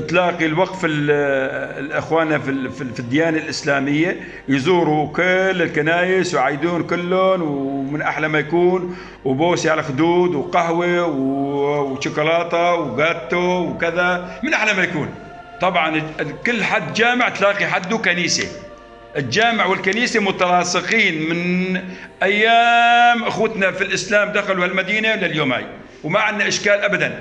تلاقي الوقف الاخوان في في الديانة الإسلامية يزوروا كل الكنايس ويعيدون كلهم ومن أحلى ما يكون وبوسي على خدود وقهوة وشوكولاتة وجاتو وكذا من أحلى ما يكون. طبعا كل حد جامع تلاقي حده كنيسة. الجامع والكنيسة متلاصقين من أيام أخوتنا في الإسلام دخلوا هالمدينة لليوم هاي وما عندنا إشكال ابدا.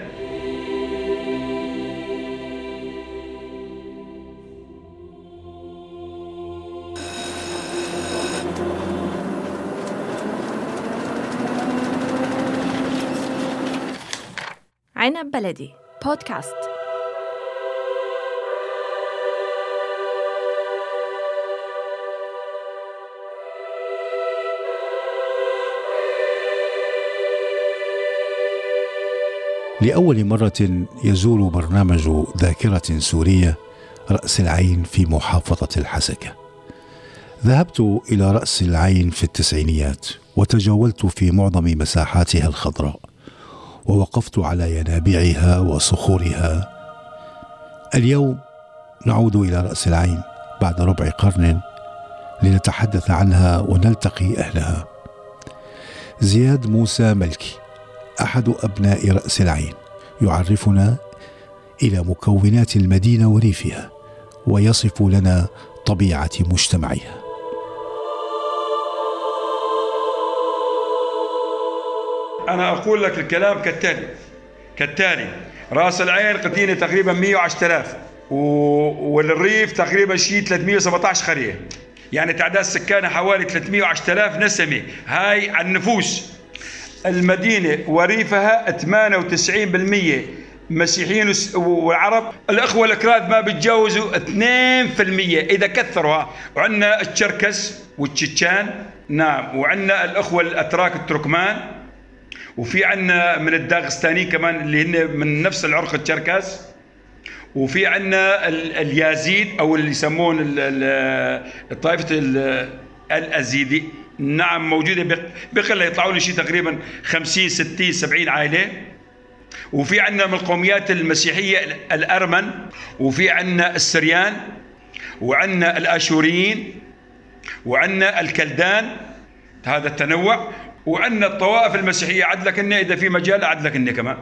عنب بلدي بودكاست لأول مرة يزور برنامج ذاكرة سورية رأس العين في محافظة الحسكة. ذهبت إلى رأس العين في التسعينيات وتجولت في معظم مساحاتها الخضراء. ووقفت على ينابيعها وصخورها. اليوم نعود إلى رأس العين بعد ربع قرن لنتحدث عنها ونلتقي أهلها. زياد موسى ملكي أحد أبناء رأس العين يعرفنا إلى مكونات المدينة وريفها ويصف لنا طبيعة مجتمعها. أنا أقول لك الكلام كالتالي. كالتالي رأس العين قتينة تقريبا 110000 والريف تقريبا شيء 317 قرية يعني تعداد سكانها حوالي 310000 نسمة. هاي على النفوس. المدينة وريفها 98% مسيحيين وعرب الأخوة الأكراد ما بيتجاوزوا 2% إذا كثروا وعندنا الشركس والتشيتشان نعم وعندنا الأخوة الأتراك التركمان. وفي عندنا من الداغستاني كمان اللي هن من نفس العرق التشركس وفي عندنا اليازيد أو اللي يسمون طائفه الأزيدي. نعم موجودة بقله يطلعوا لي شيء تقريبا 50 60 70 عائلة. وفي عندنا من القوميات المسيحية الأرمن. وفي عندنا السريان. وعندنا الآشوريين. وعندنا الكلدان. هذا التنوع. وعندنا الطوائف المسيحية عدلك إنه إذا في مجال عدلك كمان.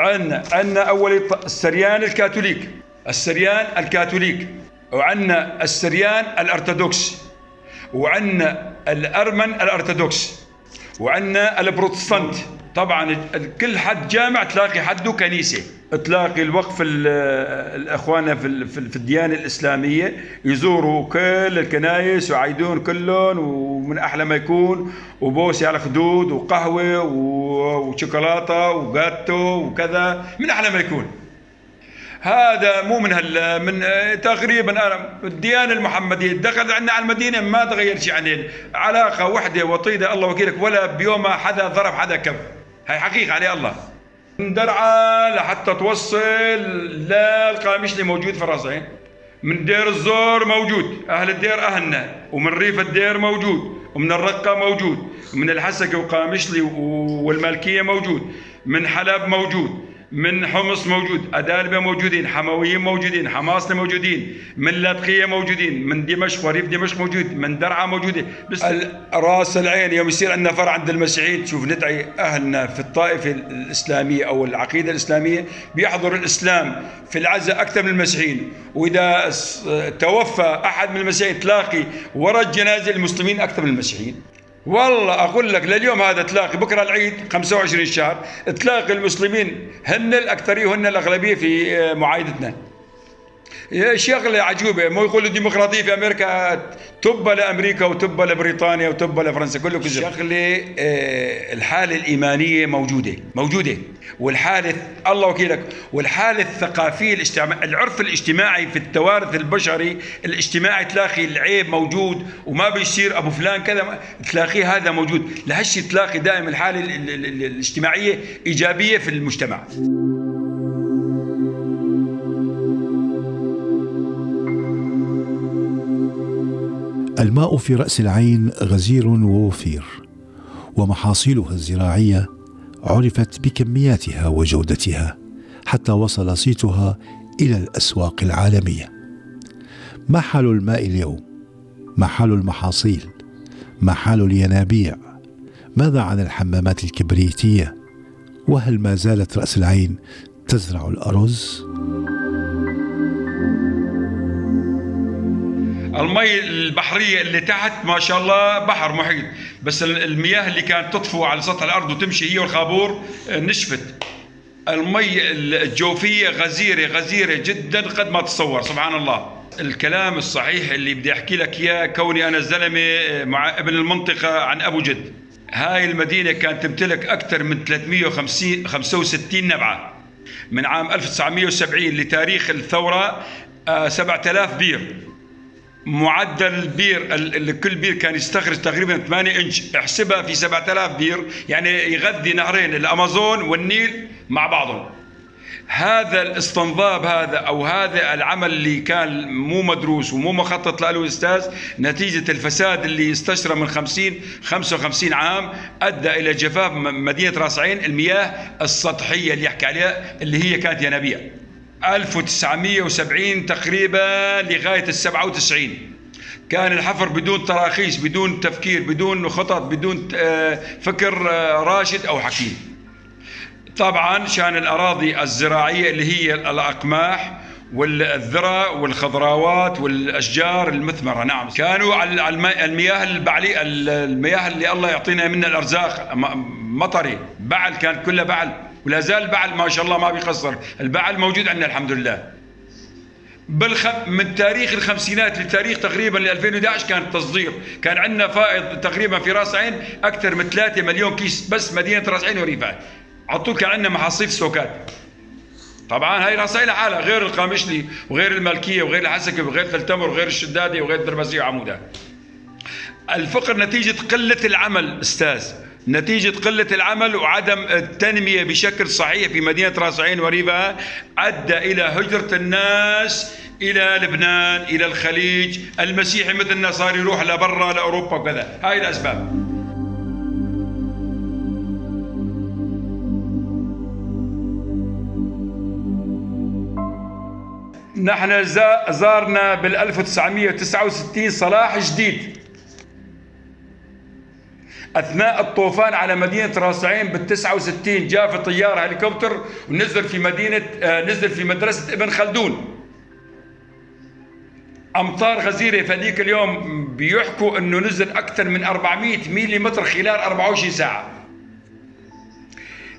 عندنا عندنا أول السريان الكاثوليك. السريان الكاثوليك. وعندنا السريان الأرثوذكس. وعندنا الأرمن الأرثوذكس. وعندنا البروتستانت. طبعا كل حد جامع تلاقي حده كنيسة. تلاقي الوقف الاخوان في في الديانة الإسلامية يزوروا كل الكنايس ويعيدون كلهم ومن أحلى ما يكون وبوسي على خدود وقهوة وشوكولاتة وجاتو وكذا من أحلى ما يكون. هذا مو من هلا من تقريبا أنا الديانة المحمدية دخل عندنا على المدينة ما تغير شيء عن علاقة وحدة وطيدة الله وكيلك ولا بيومها حدا ضرب حدا كب هاي حقيقة عليه الله. من درعا لحتى توصل للقامش اللي موجود في الرصين من دير الزور موجود أهل الدير أهلنا ومن ريف الدير موجود ومن الرقة موجود ومن الحسكه وقامشلي والمالكية موجود من حلب موجود. من حمص موجود أدالبة موجودين حمويين موجودين حماصة موجودين من لاذقية موجودين من دمشق وريف دمشق موجود من درعا موجودة بس راس العين يوم يصير عندنا فرع عند المسيحيين تشوف ندعي أهلنا في الطائفة الإسلامية أو العقيدة الإسلامية بيحضر الإسلام في العزاء أكثر من المسيحيين وإذا توفى أحد من المسيحيين تلاقي وراء الجنازة المسلمين أكثر من المسيحيين والله أقول لك لليوم هذا تلاقي بكرة العيد 25 شهر تلاقي المسلمين هن الأكثرية وهن الأغلبية في آه، معايدتنا. شغله عجوبة مو يقولوا ديمقراطية في أمريكا تبا لأمريكا وتبا لبريطانيا وتبا لفرنسا كله كذب. شغله آه، الحالة الإيمانية موجودة موجودة. والحالة الله وكيلك والحالة الثقافية الاجتماع العرف الاجتماعي في التوارث البشري الاجتماعي تلاقي العيب موجود وما بيصير أبو فلان كذا تلاقيه هذا موجود. لهالشيء تلاقي دائما الحالة الاجتماعية إيجابية في المجتمع. الماء في رأس العين غزير ووفير ومحاصيلها الزراعية عرفت بكمياتها وجودتها حتى وصل صيتها إلى الأسواق العالمية. ما حال الماء اليوم ما حال المحاصيل ما حال الينابيع. ماذا عن الحمامات الكبريتية؟ وهل ما زالت رأس العين تزرع الأرز؟ المي البحرية اللي تحت ما شاء الله بحر محيط. بس المياه اللي كانت تطفو على سطح الأرض وتمشي هي والخابور آه، نشفت. المي الجوفية غزيرة غزيرة جدا قد ما تتصور سبحان الله. الكلام الصحيح اللي بدي أحكي لك إياه كوني أنا زلمه آه، مع ابن المنطقة عن أبو جد. هاي المدينة كانت تمتلك أكثر من 350 65 نبعة. من عام 1970 لتاريخ الثورة 7000 آه، بير معدل البير كل بير كان يستخرج تقريبا 8 إنش. احسبها في 7000 بير يعني يغذي نهرين الأمازون والنيل مع بعضهم. هذا الاستنضاب هذا أو هذا العمل اللي كان مو مدروس ومو مخطط له الأستاذ نتيجة الفساد اللي استشرى من 50 55 عام أدى إلى جفاف مدينة راس عين المياه السطحية اللي يحكي عليها اللي هي كانت ينابيع. 1970 تقريبا لغاية ال 97 كان الحفر بدون تراخيص بدون تفكير بدون خطط بدون آه، فكر آه، راشد أو حكيم. طبعا شان الأراضي الزراعية اللي هي الأقماح والذرة والخضراوات والأشجار المثمرة. نعم. كانوا على المياه البعلي المياه اللي الله يعطينا منها الأرزاق مطري بعل كانت كلها بعل. ولا زال البعل ما شاء الله ما بيقصر. البعل موجود عندنا الحمد لله. بالخ... من تاريخ الخمسينات لتاريخ تقريبا ل 2011 كان تصدير كان عندنا فائض تقريبا في راس عين أكثر من 3 مليون كيس بس مدينة راس عين وريفها على طول كان عندنا محاصيل سوكات طبعا هاي راس عين لحالها غير القامشلي وغير المالكية وغير الحسكه وغير تل تمر وغير الشدادي وغير الدرباسية وعمودة. الفقر نتيجة قلة العمل أستاذ. نتيجة قلة العمل وعدم التنمية بشكل صحيح في مدينة راس عين وريفها أدى إلى هجرة الناس إلى لبنان إلى الخليج. المسيحي مثلنا صار يروح لبرا لأوروبا وكذا. هاي الأسباب. نحن زارنا بال 1969 صلاح جديد. أثناء الطوفان على مدينة راس عين بال 69 جاء في طيارة هليكوبتر ونزل في مدينة آه، نزل في مدرسة ابن خلدون. أمطار غزيرة في ذيك اليوم بيحكوا إنه نزل أكثر من 400 ملم خلال 24 ساعة.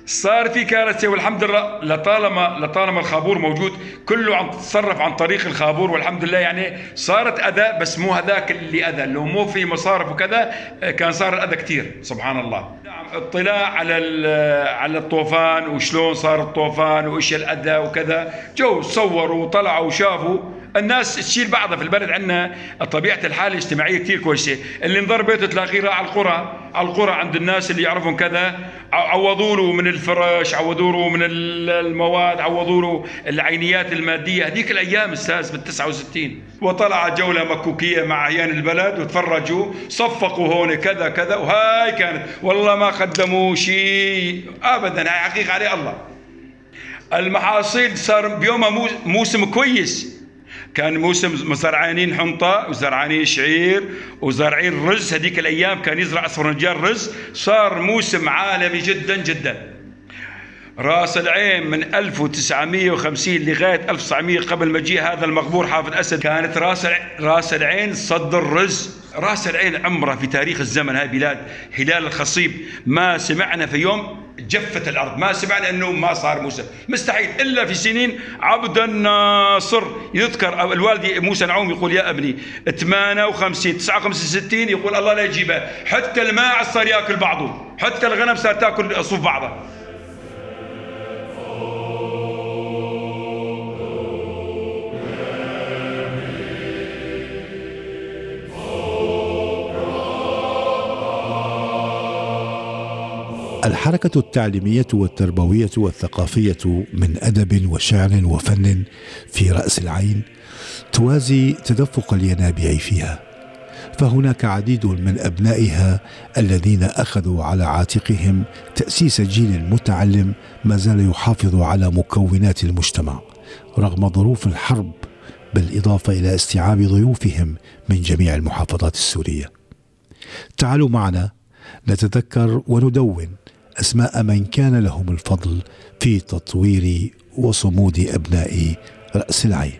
صار في كارثة والحمد لله لطالما لطالما الخابور موجود كله عم تتصرف عن طريق الخابور والحمد لله يعني صارت أذى بس مو هذاك اللي أذى لو مو في مصارف وكذا كان صار الاذى كثير سبحان الله. نعم اطلاع على على الطوفان وشلون صار الطوفان وإيش الأذى وكذا جو صوروا وطلعوا وشافوا الناس تشيل بعضها في البلد عندنا طبيعة الحاله الاجتماعية كثير كويسة. اللي انضر بيته تلاقيه على القرى. على القرى عند الناس اللي يعرفون كذا. عوضوا له من الفرش عوضوا له من المواد عوضوا له العينيات المادية. هذيك الأيام أستاذ بال 69 وطلع جولة مكوكية مع عيان البلد وتفرجوا صفقوا هون كذا كذا وهاي كانت. والله ما قدموا شيء. ابدا هاي حقيقة عليه الله. المحاصيل صار بيومها موسم كويس. كان موسم مزرعانين حنطة وزرعانين شعير وزارعين رز. هذيك الأيام كان يزرع أسفرنجان رز. صار موسم عالمي جدا جدا. راس العين من 1950 لغاية 1900 قبل مجيء هذا المقبور حافظ أسد. كانت راس راس العين صدر رز راس العين عمره في تاريخ الزمن. هاي بلاد هلال الخصيب. ما سمعنا في يوم جفت الأرض. ما سمعنا انه ما صار موسى. مستحيل. إلا في سنين عبد الناصر. يذكر الوالد موسى نعوم يقول يا أبني 58 59 60 يقول الله لا يجيبها حتى الماء صار يأكل بعضه. حتى الغنم صار تأكل صوف بعضها الحركة التعليمية والتربوية والثقافية من أدب وشعر وفن في رأس العين توازي تدفق الينابيع فيها. فهناك عديد من أبنائها الذين أخذوا على عاتقهم تأسيس جيل متعلم ما زال يحافظ على مكونات المجتمع رغم ظروف الحرب بالإضافة إلى استيعاب ضيوفهم من جميع المحافظات السورية. تعالوا معنا نتذكر وندون أسماء من كان لهم الفضل في تطوير وصمود أبناء رأس العين.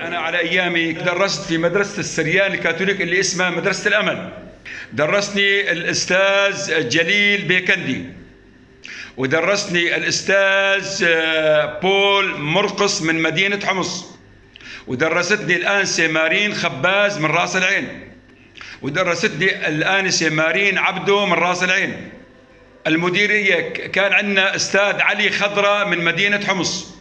أنا على أيامي درست في مدرسة السريان الكاثوليك اللي اسمها مدرسة الأمل. درسني الأستاذ جليل بيكندي ودرسني الأستاذ آه، بول مرقص من مدينة حمص ودرستني الانسه مارين خباز من رأس العين ودرستني الانسه مارين عبدو من رأس العين. المديريه ك- كان عندنا أستاذ علي خضره من مدينة حمص.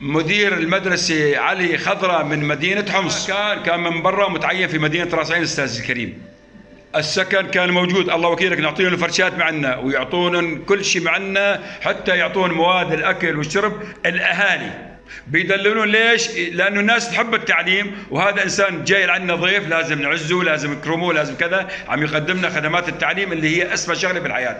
مدير المدرسة علي خضرة من مدينة حمص. كان كان من برا متعين في مدينة رأس عين الأستاذ الكريم. السكن كان موجود. الله وكيلك نعطيهم الفرشات معنا ويعطونا كل شيء معنا حتى يعطون مواد الأكل والشرب الأهالي. بيدللون ليش؟ لأنه الناس تحب التعليم وهذا إنسان جاي عندنا ضيف لازم نعزه لازم نكرمه لازم كذا. عم يقدم لنا خدمات التعليم اللي هي أسمى شغلة بالحياة.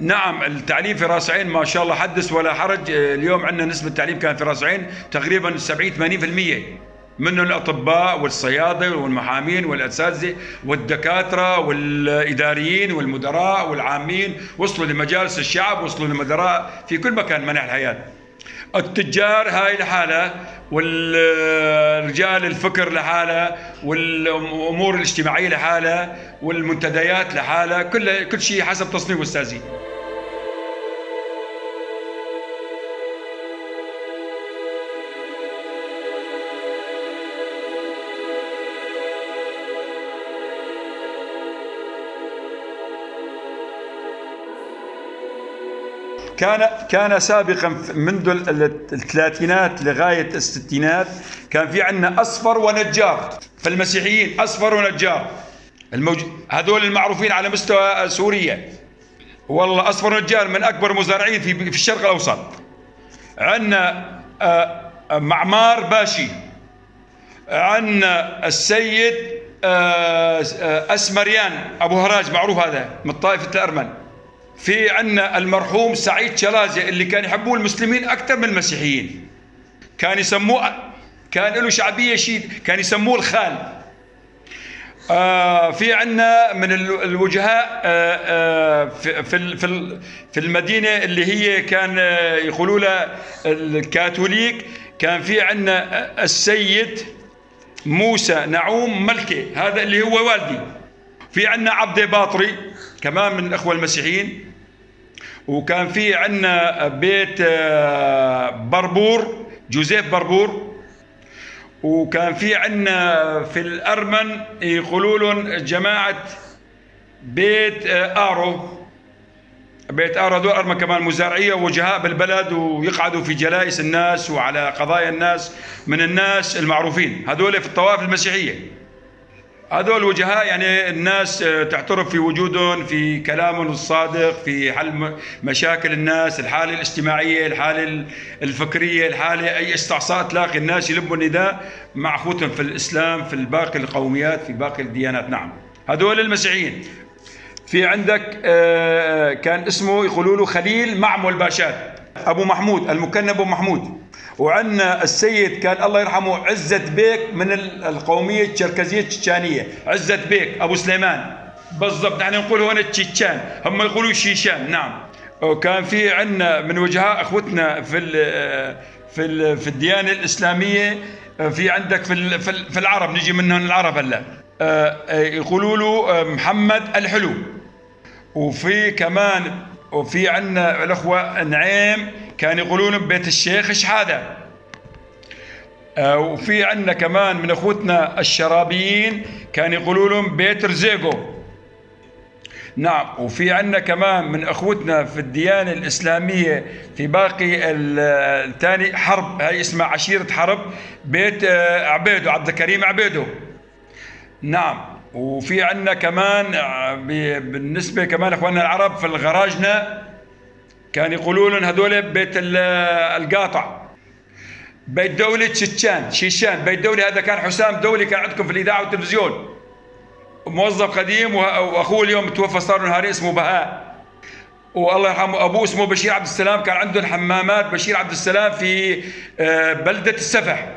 نعم التعليم في راس عين ما شاء الله حدث ولا حرج. اليوم عندنا نسبة التعليم كان في راس عين تقريبا 70 80% منهم الأطباء والصيادلة والمحامين والأساتذة والدكاترة والإداريين والمدراء والعامين. وصلوا لمجالس الشعب وصلوا لمدراء في كل مكان منح الحياة. التجار هاي لحالها والرجال الفكر لحالها والأمور الاجتماعية لحالها والمنتديات لحالها كل كل شيء حسب تصنيف أستاذي. كان كان سابقا منذ ال- ال- الثلاثينات لغاية الستينات كان في عندنا أصفر ونجار فالمسيحيين أصفر ونجار. الموج... هذول المعروفين على مستوى سوريا. والله أصفر ونجار من أكبر مزارعين في في الشرق الأوسط. عندنا آه، آه، معمار باشي. عندنا السيد آه، أسمريان. أبو هراج معروف هذا من طائفه الأرمن. في عندنا المرحوم سعيد شرازي اللي كان يحبوه المسلمين أكثر من المسيحيين. كان يسموه كان له شعبية شيء كان يسموه الخال. آه في عندنا من ال- الوجهاء آه آه في في في المدينة اللي هي كان آه يقولوا لها الكاثوليك كان في عندنا السيد موسى نعوم ملكي هذا اللي هو والدي. في عندنا عبده باطري كمان من الإخوة المسيحيين. وكان في عندنا بيت آه، بربور جوزيف بربور. وكان في عندنا في الأرمن يقولوا لهم جماعة بيت آه، آرو. بيت آرو هذول أرمن كمان مزارعية ووجهاء بالبلد ويقعدوا في جلائس الناس وعلى قضايا الناس من الناس المعروفين. هذول في الطوائف المسيحية. هذول وجهاء يعني الناس آه، تعترف في وجودهم في كلامهم الصادق في حل مشاكل الناس الحالة الاجتماعية الحالة ال- الفكرية الحالة أي استعصاء تلاقي الناس يلبوا النداء مع أخوتهم في الإسلام في باقي القوميات في باقي الديانات. نعم. هذول المسيحيين. في عندك آه، كان اسمه يقولوا له خليل معمل باشات أبو محمود المكنب أبو محمود. وعندنا السيد كان الله يرحمه عزة بيك من ال- القومية الشركزية التشانية عزة بيك أبو سليمان. بالضبط نحن نقول هون التشيتشان هم يقولوا شيشان نعم. وكان في عندنا من وجهاء أخوتنا في ال في ال في الديانة الإسلامية في عندك في في العرب. نجي منهم العرب هلا. آه، آه، يقولوا له آه، محمد الحلو. وفي كمان وفي عندنا الأخوة نعيم كان يقولون ببيت الشيخ شحاده آه، وفي عندنا كمان من أخوتنا الشرابيين كان يقولوا لهم بيت رزيقو. نعم وفي عندنا كمان من أخوتنا في الديانة الإسلامية في باقي ال- الثاني حرب هاي اسمها عشيرة حرب بيت آه، عبيدو عبد الكريم عبيدو. نعم. وفي عندنا كمان آه، ب- بالنسبة كمان إخواننا العرب في الغراجنة كان يقولوا لهم هذول بيت ال- القاطع. بيت دولة شيشان شيشان. بيت دولة هذا كان حسام دولي كان عندكم في الإذاعة والتلفزيون. موظف قديم وأخوه اليوم توفى صار له نهارين اسمه بهاء. والله يرحمه أبوه اسمه بشير عبد السلام كان عندهم حمامات بشير عبد السلام في آه، بلدة السفح.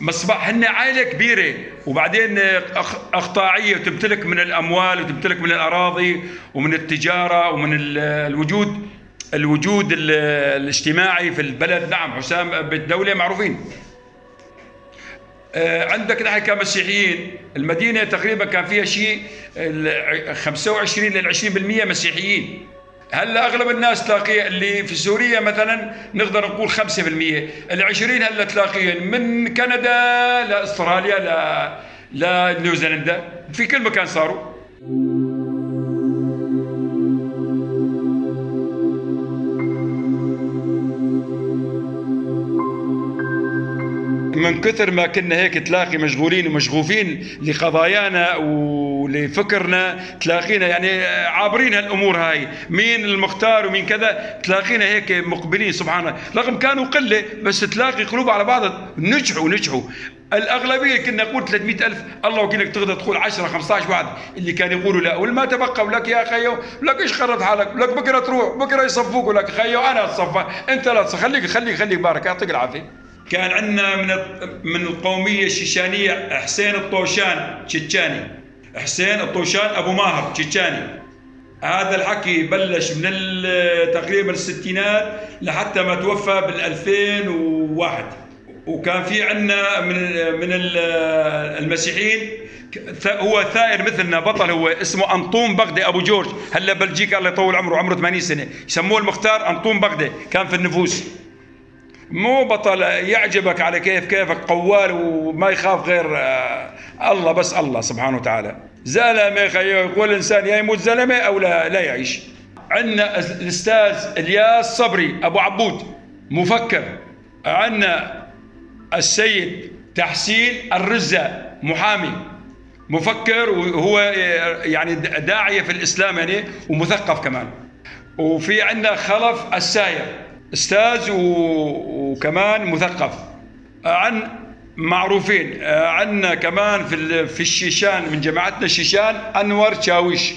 مصباح هن عائلة كبيرة وبعدين اقطاعيه وتمتلك من الأموال وتمتلك من الأراضي ومن التجارة ومن الوجود الوجود الاجتماعي في البلد. نعم حسام بالدولة معروفين. آه، عندك نحن كمسيحيين المدينة تقريبا كان فيها شيء 25 لل 20% مسيحيين. هلا أغلب الناس تلاقي اللي في سوريا مثلا نقدر نقول 5% ال 20 هلا تلاقيهم من كندا لاستراليا ل لنيوزيلندا في كل مكان صاروا. من كثر ما كنا هيك تلاقي مشغولين ومشغوفين لقضايانا ولفكرنا تلاقينا يعني عابرين هالأمور هاي. مين المختار ومين كذا؟ تلاقينا هيك مقبلين سبحان الله. رغم كانوا قلة بس تلاقي قلوب على بعض نجحوا نجحوا. الأغلبية كنا نقول 300 ألف. الله وكيلك تقدر تقول 10 15 واحد اللي كان يقولوا لا والما تبقى ولك يا خيو لك إيش خرت حالك؟ لك بكرة تروح بكرة يصفوك ولك خيو أنا أتصفى. أنت لا خليك خليك خليك بارك يعطيك العافية. كان عندنا من من القومية الشيشانية حسين الطوشان تشيتشاني. حسين الطوشان أبو ماهر تشيتشاني. هذا الحكي بلش من تقريبا الستينات لحتى ما توفى بال 2001 وكان في عندنا من من المسيحيين هو ثائر مثلنا بطل هو اسمه أنطون بغدي أبو جورج. هلا بلجيكا الله يطول عمره عمره 80 سنة. يسموه المختار أنطون بغدي كان في النفوس. مو بطل يعجبك على كيف كيفك قوال وما يخاف غير آه، الله بس الله سبحانه وتعالى. خيو يقول الانسان يا يموت زلمة أو لا لا يعيش. عندنا الأستاذ إلياس صبري أبو عبود مفكر. عندنا السيد تحسين الرزة محامي. مفكر وهو آه، يعني داعية في الإسلام يعني ومثقف كمان. وفي عندنا خلف الساير. أستاذ وكمان مثقف عن معروفين عندنا كمان في في الشيشان من جماعتنا الشيشان أنور شاويش.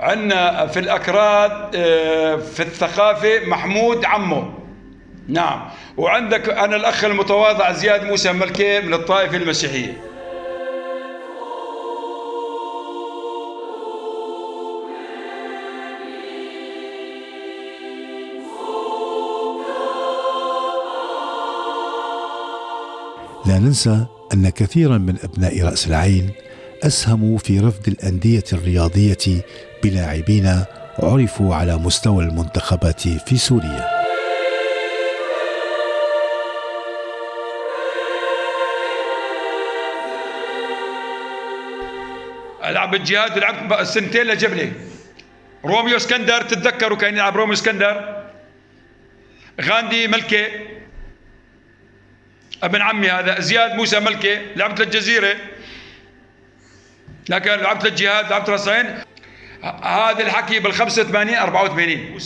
عندنا في الأكراد في الثقافة محمود عمو. نعم. وعندك أنا الأخ المتواضع زياد موسى ملكي من الطائفة المسيحية. لا ننسى أن كثيرا من أبناء رأس العين أسهموا في رفض الأندية الرياضية بلاعبين عرفوا على مستوى المنتخبات في سوريا. ألعب الجهاد لعبت سنتين لجبلة روميو اسكندر تتذكروا كان يلعب روميو اسكندر؟ غاندي ملكه ابن عمي هذا زياد موسى ملكي لعبت للجزيرة. لكن لعبت للجهاد لعبت للصين هذا الحكي بال 85 84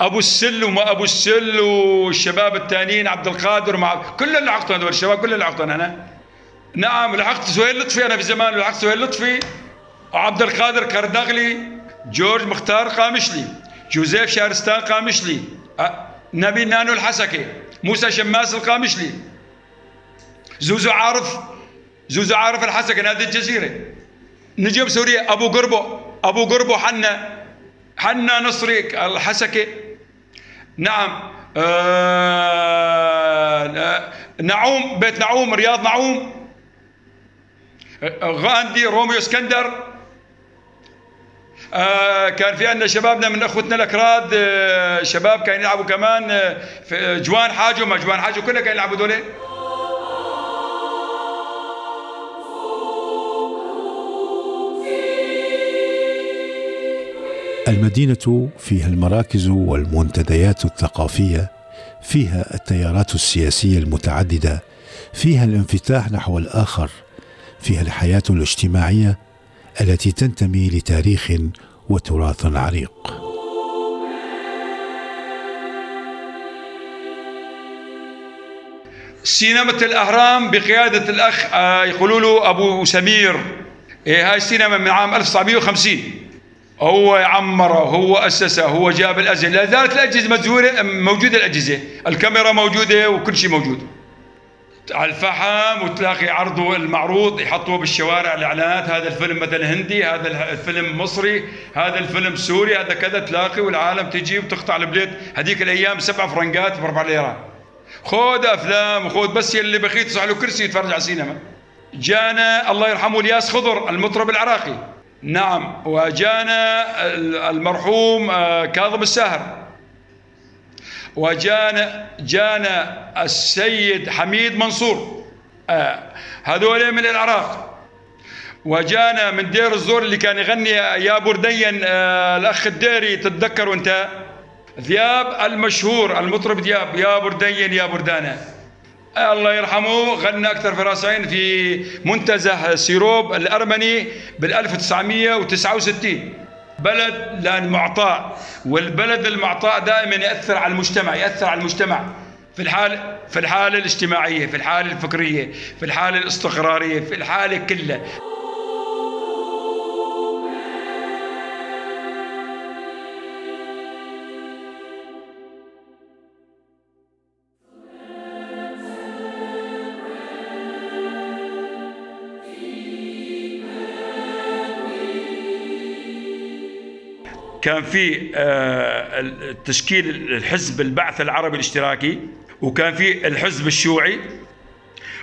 أبو السل وما أبو السل والشباب الثانيين عبد القادر مع كل اللي لحقتهم هذول الشباب كل اللي لحقتهم أنا. نعم لحقت سهيل لطفي أنا في زمان لحقت سهيل لطفي. وعبد القادر كردغلي جورج مختار قامشلي جوزيف شارستان قامشلي نبي نانو الحسكي موسى شماس القامشلي. زوزو عارف زوزو عارف الحسكن هذه الجزيرة. نجيب سوريا أبو قربو أبو قربو حنا حنا نصري الحسكة. نعم آه نعوم بيت نعوم رياض نعوم. غاندي روميو اسكندر. آه كان في عندنا شبابنا من أخوتنا الأكراد آه شباب كانوا يلعبوا كمان آه في جوان حاجة ما جوان حاجة كلها كانوا يلعبوا دولي المدينة فيها المراكز والمنتديات الثقافية فيها التيارات السياسية المتعددة فيها الانفتاح نحو الآخر فيها الحياة الاجتماعية التي تنتمي لتاريخ وتراث عريق. سينما الأهرام بقيادة الأخ آه، يقولوا له أبو سمير. إيه هاي السينما من عام 1950 هو عمره هو أسسه هو جاب الأجهزة لا زالت الأجهزة مزورة موجودة الأجهزة. الكاميرا موجودة وكل شيء موجود. على الفحم وتلاقي عرضه المعروض يحطوه بالشوارع الإعلانات. هذا الفيلم مثلا هندي هذا الفيلم مصري هذا الفيلم سوري هذا كذا. تلاقي والعالم تجي وتقطع البليت. هذيك الأيام سبع فرنقات بأربع ليرات خذ أفلام وخذ بس يلي بخيت له كرسي يتفرج على السينما. جانا الله يرحمه الياس خضر المطرب العراقي. نعم وجانا المرحوم آه، كاظم الساهر. وجانا جانا السيد حميد منصور آه هذول من العراق. وجانا من دير الزور اللي كان يغني يا بردين آه الأخ الديري تتذكروا أنت؟ ذياب المشهور المطرب ذياب يا بردين يا بردانه الله يرحمه غنى أكثر في رأسين في منتزه سيروب الأرمني بال 1969 بلد لأن معطاء والبلد المعطاء دائما يأثر على المجتمع يأثر على المجتمع. في الحال في الحاله الاجتماعية في الحاله الفكرية في الحاله الاستقرارية في الحاله كلها كان في آه، تشكيل الحزب البعث العربي الاشتراكي وكان في الحزب الشيوعي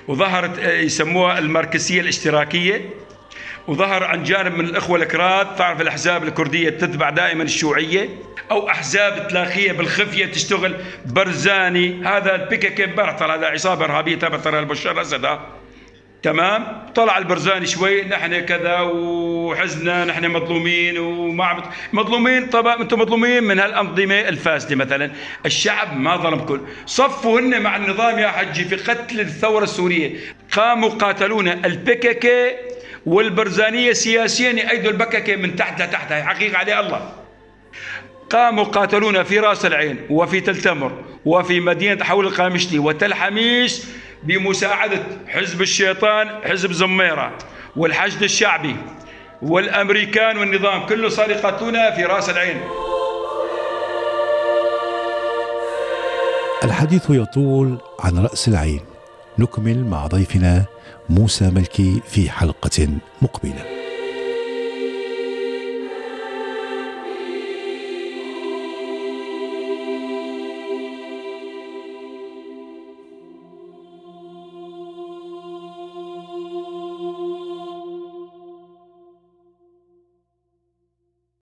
وظهرت آه، يسموها الماركسية الاشتراكية وظهر عن جانب من الإخوة الكراد تعرف الأحزاب الكردية تتبع دائما الشيوعية أو أحزاب تلاقية بالخفية تشتغل برزاني. هذا البيكا برطل هذا عصابة إرهابية ترى البشار الأسد تمام؟ طلع البرزاني شوي نحن كذا وحزنا نحن مظلومين وما مظلومين طبعا أنتم مظلومين من هالأنظمة الفاسدة مثلا. الشعب ما ظلمكم صفوا هن مع النظام يا حجي في قتل الثورة السورية. قاموا قاتلونا البككة والبرزانية سياسيا يأيدوا البككة من تحت لتحت. هي حقيقة عليه الله. قاموا قاتلونا في راس العين وفي تلتمر وفي مدينة حول القامشلي وتل حميش بمساعدة حزب الشيطان حزب زميرة والحشد الشعبي والأمريكان والنظام كله صار يقتلونا في رأس العين. الحديث يطول عن رأس العين. نكمل مع ضيفنا موسى ملكي في حلقة مقبلة.